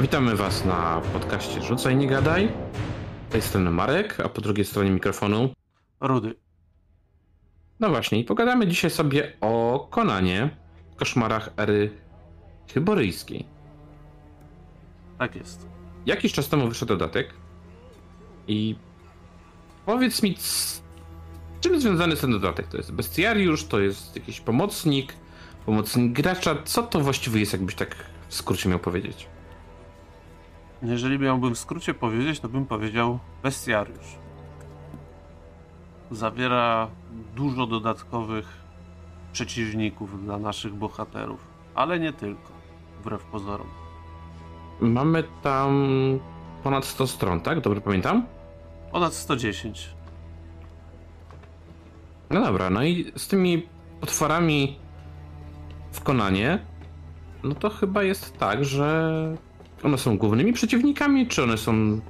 Witamy Was na podcaście Rzucaj Nie Gadaj. Z tej strony Marek, a po drugiej stronie mikrofonu Rudy. No właśnie, i pogadamy dzisiaj sobie o Konanie, koszmarach ery chyboryjskiej. Tak jest. Jakiś czas temu wyszedł dodatek i powiedz mi, z czym związany jest ten dodatek? To jest bestiariusz, to jest jakiś pomocnik, pomocnik gracza. Co to właściwie jest, jakbyś tak w skrócie miał powiedzieć? Jeżeli miałbym w skrócie powiedzieć, to bym powiedział bestiariusz. Zawiera dużo dodatkowych przeciwników dla naszych bohaterów, ale nie tylko, wbrew pozorom. Mamy tam ponad 100 stron, tak? Dobrze pamiętam? Ponad 110. No dobra, no i z tymi potworami w Konanie, no to chyba jest tak, że one są głównymi przeciwnikami, czy one są...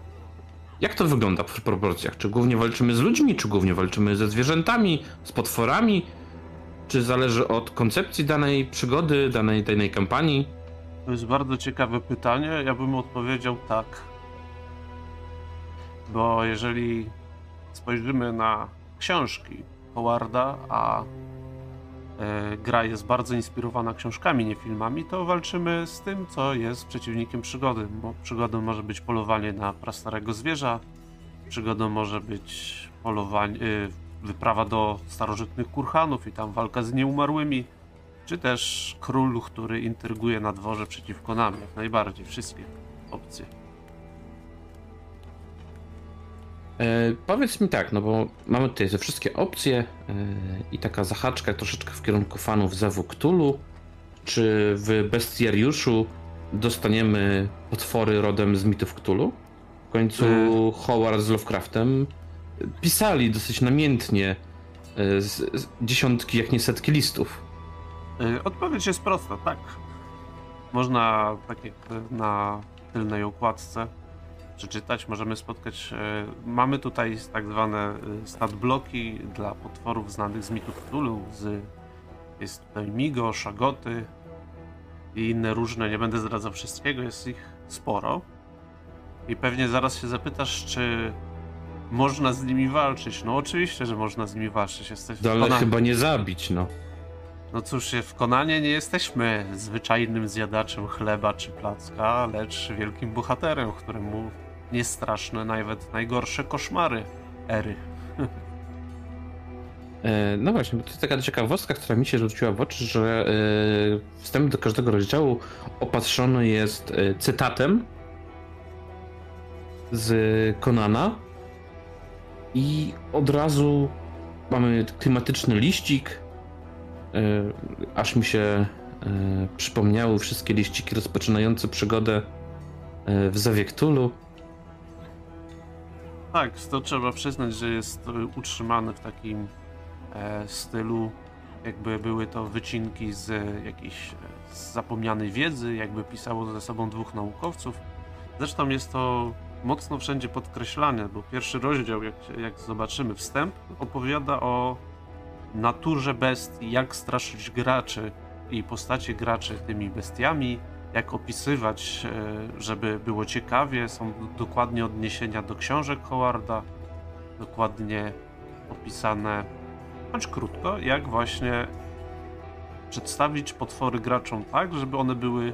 Jak to wygląda w proporcjach? Czy głównie walczymy z ludźmi, czy głównie walczymy ze zwierzętami, z potworami? Czy zależy od koncepcji danej przygody, danej, danej kampanii? To jest bardzo ciekawe pytanie. Ja bym odpowiedział tak. Bo jeżeli spojrzymy na książki Howarda, a gra jest bardzo inspirowana książkami, nie filmami, to walczymy z tym, co jest przeciwnikiem przygody. Bo przygodą może być polowanie na prastarego zwierza, przygodą może być polowanie, e, wyprawa do starożytnych kurhanów i tam walka z nieumarłymi, czy też król, który intryguje na dworze przeciwko nam, jak najbardziej, wszystkie opcje. E, powiedz mi tak, no bo mamy tutaj te wszystkie opcje e, i taka zahaczka troszeczkę w kierunku fanów Zewu Cthulhu. Czy w Bestiariuszu dostaniemy potwory rodem z mitów Cthulhu? W końcu Y. Howard z Lovecraftem pisali dosyć namiętnie e, z, z dziesiątki, jak nie setki listów. Y, Odpowiedź jest prosta, tak. Można, tak jak na tylnej okładce, przeczytać, możemy spotkać. e, Mamy tutaj tak zwane e, stat bloki dla potworów znanych z mitów Cthulhu. Z, jest tutaj Migo, Szagoty i inne różne. Nie będę zdradzał wszystkiego, jest ich sporo. I pewnie zaraz się zapytasz, czy można z nimi walczyć. No oczywiście, że można z nimi walczyć. Jesteś No, ale Konami. chyba nie zabić, no. No cóż, w Konanie nie jesteśmy zwyczajnym zjadaczem chleba czy placka, lecz wielkim bohaterem, któremu nie straszne nawet najgorsze koszmary ery. E, No właśnie, to jest taka ciekawostka, która mi się rzuciła w oczy, że e, wstęp do każdego rozdziału opatrzony jest e, cytatem z Konana i od razu mamy klimatyczny liścik, aż mi się przypomniały wszystkie liściki rozpoczynające przygodę w Zewie Cthulhu. Tak, to trzeba przyznać, że jest e, utrzymany w takim e, stylu, jakby były to wycinki z jakiejś e, z zapomnianej wiedzy, jakby pisało ze sobą dwóch naukowców. Zresztą jest to mocno wszędzie podkreślane, bo pierwszy rozdział, jak, jak zobaczymy, wstęp, opowiada o naturze bestii, jak straszyć graczy i postacie graczy tymi bestiami, jak opisywać, e, żeby było ciekawie. Są dokładnie odniesienia do książek Howarda, dokładnie opisane, choć krótko, jak właśnie przedstawić potwory graczom tak, żeby one były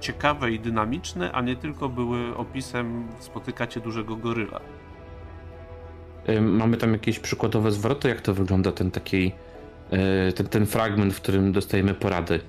ciekawe i dynamiczne, a nie tylko były opisem spotykacie dużego goryla. Y, Mamy tam jakieś przykładowe zwroty, jak to wygląda ten taki, y, ten, ten fragment, w którym dostajemy porady.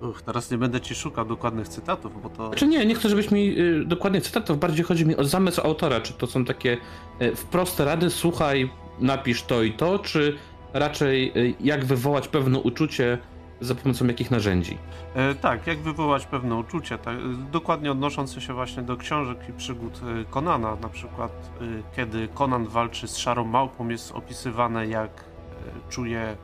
Uch, teraz nie będę ci szukał dokładnych cytatów, bo to... Znaczy nie, nie chcę, żebyś mi y, dokładnie cytatów, bardziej chodzi mi o zamysł autora, czy to są takie y, wproste rady, słuchaj, napisz to i to, czy raczej y, jak wywołać pewne uczucie za pomocą jakich narzędzi. E, tak, jak wywołać pewne uczucia, tak, dokładnie odnoszące się właśnie do książek i przygód e, Konana. Na przykład, e, kiedy Conan walczy z szarą małpą, jest opisywane, jak e, czuje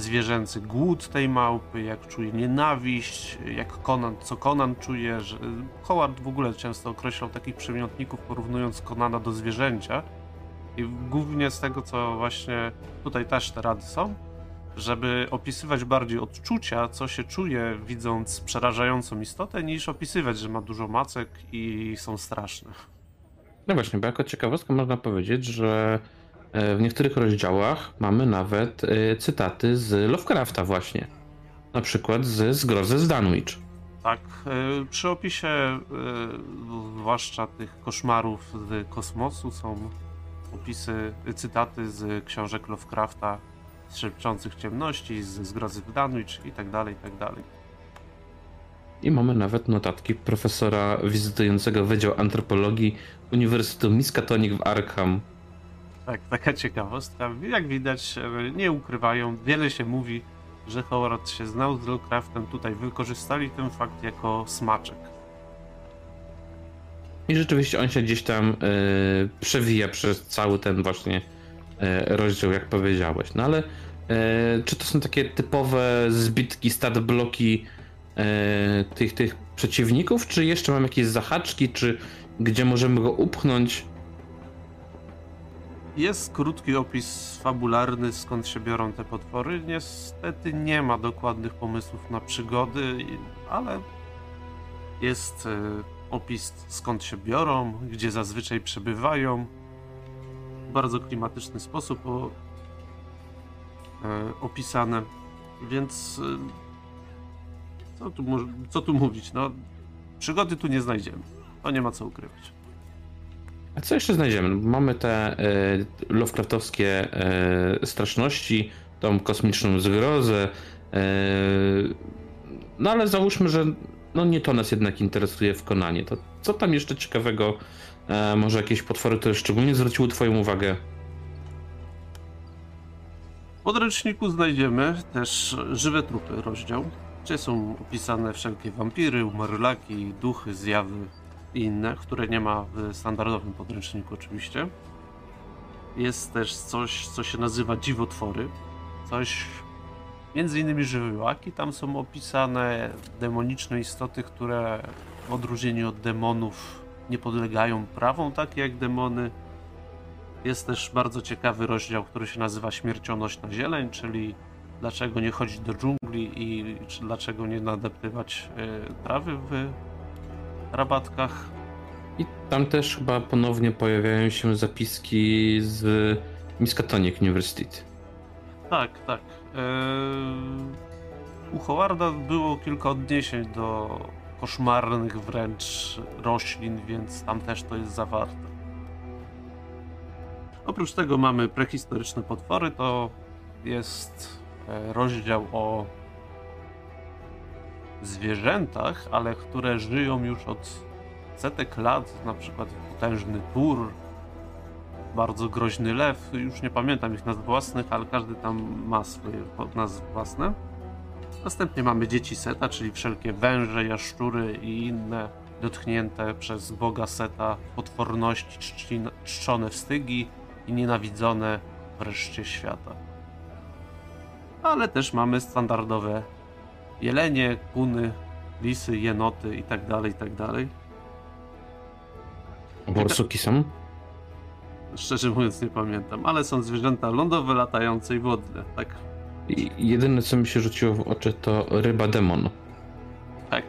zwierzęcy głód tej małpy, jak czuje nienawiść, jak Conan, co Conan czuje. Że... Howard w ogóle często określał takich przymiotników, porównując Conana do zwierzęcia. I głównie z tego, co właśnie tutaj też te rady są, żeby opisywać bardziej odczucia, co się czuje widząc przerażającą istotę, niż opisywać, że ma dużo macek i są straszne. No właśnie, bo jako ciekawostkę można powiedzieć, że w niektórych rozdziałach mamy nawet e, cytaty z Lovecrafta właśnie. Na przykład z Zgrozy z Danwich. Tak, e, przy opisie zwłaszcza tych koszmarów z kosmosu są opisy, cytaty z książek Lovecrafta, z Szepczących Ciemności, z Zgrozy w Danwich i tak dalej, i tak dalej. I mamy nawet notatki profesora wizytującego Wydział Antropologii Uniwersytetu Miskatonic w Arkham. Tak, taka ciekawostka. Jak widać, nie ukrywają. Wiele się mówi, że Howard się znał z Lovecraftem. Tutaj wykorzystali ten fakt jako smaczek. I rzeczywiście on się gdzieś tam y, przewija przez cały ten właśnie y, rozdział, jak powiedziałeś. No ale czy to są takie typowe zbitki, stat bloki tych, tych przeciwników, czy jeszcze mam jakieś zahaczki, czy gdzie możemy go upchnąć? Jest krótki opis fabularny, skąd się biorą te potwory. Niestety nie ma dokładnych pomysłów na przygody, ale jest opis skąd się biorą, gdzie zazwyczaj przebywają. W bardzo klimatyczny sposób e, opisane. Więc e, co tu, co tu mówić? No, przygody tu nie znajdziemy. To nie ma co ukrywać. A co jeszcze znajdziemy? Mamy te e, Lovecraftowskie e, straszności, tą kosmiczną zgrozę. E, no ale załóżmy, że no nie to nas jednak interesuje w Konanie. To co tam jeszcze ciekawego? E, może jakieś potwory, które szczególnie zwróciły Twoją uwagę? W podręczniku znajdziemy też żywe trupy rozdział, gdzie są opisane wszelkie wampiry, umarlaki, duchy, zjawy inne, które nie ma w standardowym podręczniku oczywiście. Jest też coś, co się nazywa dziwotwory. Coś Między innymi żywiołaki tam są opisane, demoniczne istoty, które w odróżnieniu od demonów nie podlegają prawom, takie jak demony. Jest też bardzo ciekawy rozdział, który się nazywa Śmiercionośna zieleń, czyli dlaczego nie chodzić do dżungli i dlaczego nie nadeptywać e, trawy w rabatkach. I tam też chyba ponownie pojawiają się zapiski z Miskatonic University. Tak, tak. Eee, u Howarda było kilka odniesień do koszmarnych wręcz roślin, więc tam też to jest zawarte. Oprócz tego mamy prehistoryczne potwory, to jest e, rozdział o zwierzętach, ale które żyją już od setek lat, na przykład potężny tur, bardzo groźny lew, już nie pamiętam ich nazw własnych, ale każdy tam ma swoje nazwy własne. Następnie mamy dzieci Seta, czyli wszelkie węże, jaszczury i inne dotknięte przez boga Seta potworności, czczone wstygi i nienawidzone wreszcie świata. Ale też mamy standardowe jelenie, kuny, lisy, jenoty itd., tak itd. Tak Borsuki są? Szczerze mówiąc nie pamiętam, ale są zwierzęta lądowe, latające i wodne, tak. I jedyne co mi się rzuciło w oczy to ryba demon. Tak.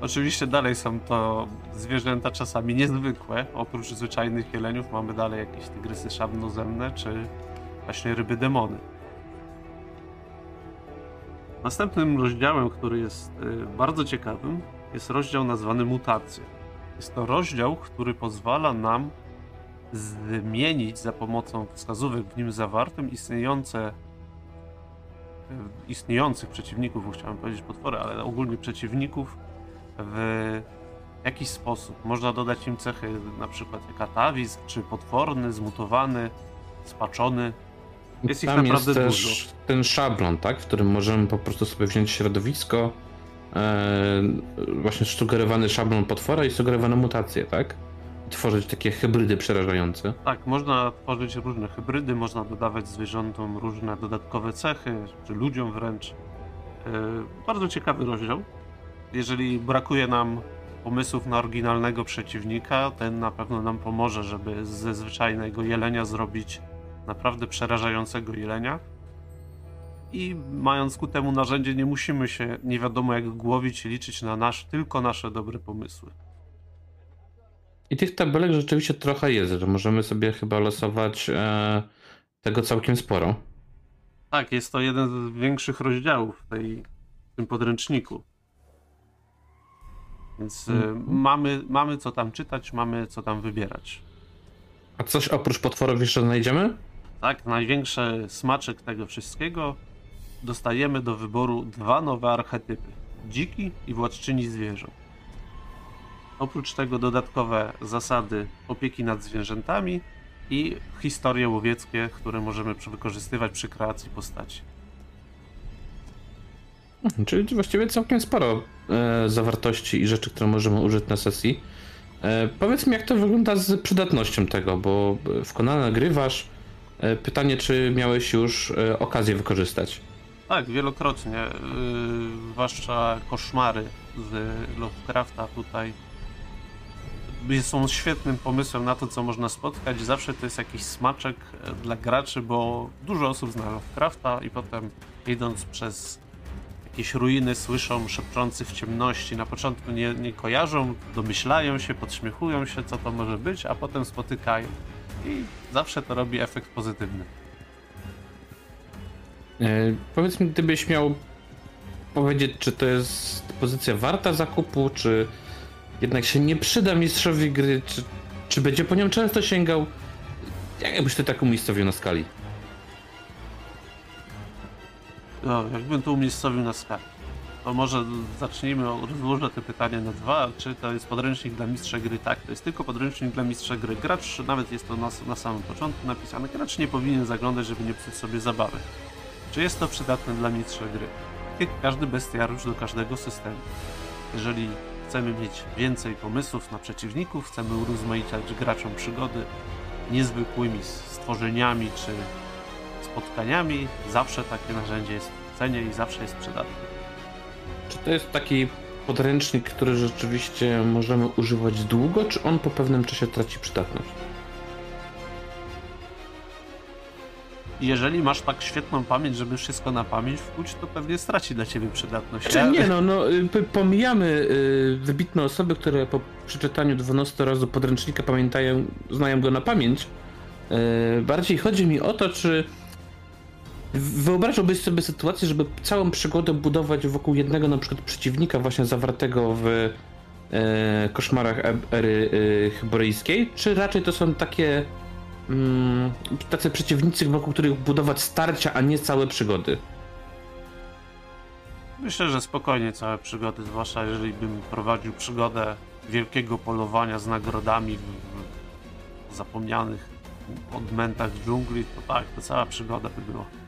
Oczywiście dalej są to zwierzęta czasami niezwykłe. Oprócz zwyczajnych jeleniów mamy dalej jakieś tygrysy szabnozemne, czy właśnie ryby demony. Następnym rozdziałem, który jest y, bardzo ciekawym, jest rozdział nazwany Mutacje. Jest to rozdział, który pozwala nam zmienić za pomocą wskazówek w nim zawartym istniejące istniejących przeciwników, chciałem powiedzieć potwory, ale ogólnie przeciwników w jakiś sposób. Można dodać im cechy na przykład jak atawizm, czy potworny, zmutowany, spaczony. Jest Tam ich naprawdę jest też dużo. ten szablon, tak, w którym możemy po prostu sobie wziąć środowisko, e, właśnie sugerowany szablon potwora i sugerowane mutacje, tak? tworzyć takie hybrydy przerażające. Tak, można tworzyć różne hybrydy, można dodawać zwierzętom różne dodatkowe cechy, czy ludziom wręcz. Yy, bardzo ciekawy rozdział. Jeżeli brakuje nam pomysłów na oryginalnego przeciwnika, ten na pewno nam pomoże, żeby ze zwyczajnego jelenia zrobić naprawdę przerażającego jelenia. i mając ku temu narzędzie nie musimy się nie wiadomo jak głowić i liczyć na nasz, tylko nasze dobre pomysły. I tych tabelek rzeczywiście trochę jest, że możemy sobie chyba losować e, tego całkiem sporo. Tak, jest to jeden z większych rozdziałów tej, w tym podręczniku. Więc mm. mamy, mamy co tam czytać, mamy co tam wybierać. A coś oprócz potworów jeszcze znajdziemy? Tak, największy smaczek tego wszystkiego dostajemy do wyboru dwa nowe archetypy: dziki i władczyni zwierząt. Oprócz tego dodatkowe zasady opieki nad zwierzętami i historie łowieckie, które możemy wykorzystywać przy kreacji postaci. Czyli właściwie całkiem sporo e, zawartości i rzeczy, które możemy użyć na sesji. E, powiedz mi, jak to wygląda z przydatnością tego, bo w Konana nagrywasz. E, pytanie, czy miałeś już e, okazję wykorzystać? Tak, wielokrotnie. Yy, zwłaszcza koszmary z Lovecrafta tutaj są świetnym pomysłem na to, co można spotkać. Zawsze to jest jakiś smaczek e, dla graczy, bo dużo osób zna Lovecrafta i potem idąc przez jakieś ruiny słyszą szepczący w ciemności. Na początku nie, nie kojarzą, domyślają się, podśmiechują się, co to może być, a potem spotykają. I zawsze to robi efekt pozytywny. E, powiedz mi, gdybyś miał powiedzieć, czy to jest pozycja warta zakupu, czy jednak się nie przyda mistrzowi gry, czy, czy będzie po nią często sięgał? Jak byś to tak umiejscowił na skali? No, jakbym to umiejscowił na skali. To może zacznijmy, rozłożę te pytania na dwa. Czy to jest podręcznik dla mistrza gry? Tak, to jest tylko podręcznik dla mistrza gry. Gracz, nawet jest to na, na samym początku napisane, gracz nie powinien zaglądać, żeby nie psuć sobie zabawy. Czy jest to przydatne dla mistrza gry? Jak każdy bestiariusz do każdego systemu. Jeżeli chcemy mieć więcej pomysłów na przeciwników, chcemy urozmaicać graczom przygody niezwykłymi stworzeniami czy spotkaniami, zawsze takie narzędzie jest w cenie i zawsze jest przydatne. Czy to jest taki podręcznik, który rzeczywiście możemy używać długo, czy on po pewnym czasie traci przydatność? jeżeli masz tak świetną pamięć, żeby wszystko na pamięć wkuć, to pewnie straci dla ciebie przydatność. Czy nie, no, no y, pomijamy y, wybitne osoby, które po przeczytaniu 12 razy podręcznika pamiętają, znają go na pamięć. Y, bardziej chodzi mi o to, czy wyobrażałbyś sobie sytuację, żeby całą przygodę budować wokół jednego na przykład przeciwnika właśnie zawartego w y, koszmarach e, ery hyboryjskiej, czy raczej to są takie mm, tacy przeciwnicy, wokół których budować starcia, a nie całe przygody. Myślę, że spokojnie całe przygody, zwłaszcza jeżeli bym prowadził przygodę wielkiego polowania z nagrodami w, w zapomnianych odmętach dżungli, to tak, to cała przygoda by była.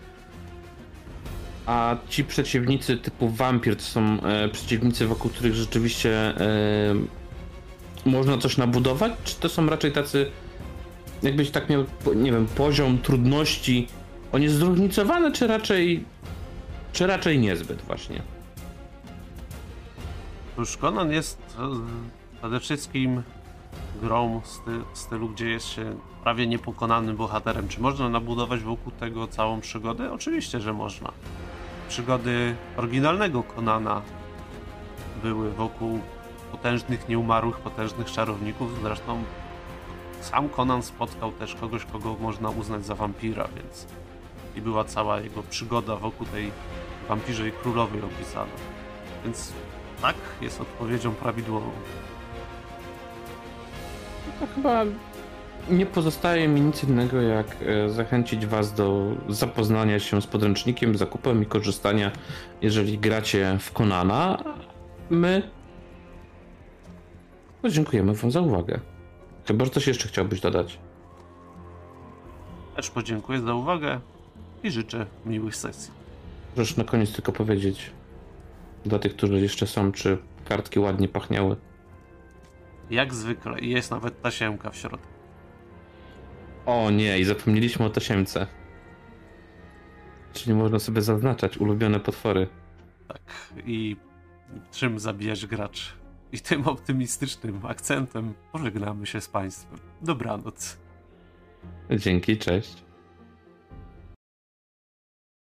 A ci przeciwnicy typu wampir to są e, przeciwnicy, wokół których rzeczywiście e, można coś nabudować, czy to są raczej tacy jakbyś tak miał, nie wiem, poziom trudności, on jest zróżnicowany, czy raczej, czy raczej niezbyt właśnie? Już Conan jest e, przede wszystkim grą w stylu, gdzie jest się prawie niepokonanym bohaterem. Czy można nabudować wokół tego całą przygodę? Oczywiście, że można. Przygody oryginalnego Konana były wokół potężnych, nieumarłych, potężnych czarowników. Zresztą sam Conan spotkał też kogoś, kogo można uznać za wampira, więc i była cała jego przygoda wokół tej wampirzej królowej opisana. Więc tak, jest odpowiedzią prawidłową. To chyba nie pozostaje mi nic innego, jak e, zachęcić Was do zapoznania się z podręcznikiem, zakupem i korzystania, jeżeli gracie w Konana. My dziękujemy Wam za uwagę. Chyba, że coś jeszcze chciałbyś dodać. Też podziękuję za uwagę i życzę miłych sesji. Proszę na koniec tylko powiedzieć dla tych, którzy jeszcze są, czy kartki ładnie pachniały. Jak zwykle, jest nawet tasiemka w środku. O nie, i zapomnieliśmy o tasiemce. Czyli można sobie zaznaczać ulubione potwory. Tak, i czym zabijać graczy. I tym optymistycznym akcentem pożegnamy się z Państwem. Dobranoc. Dzięki, cześć.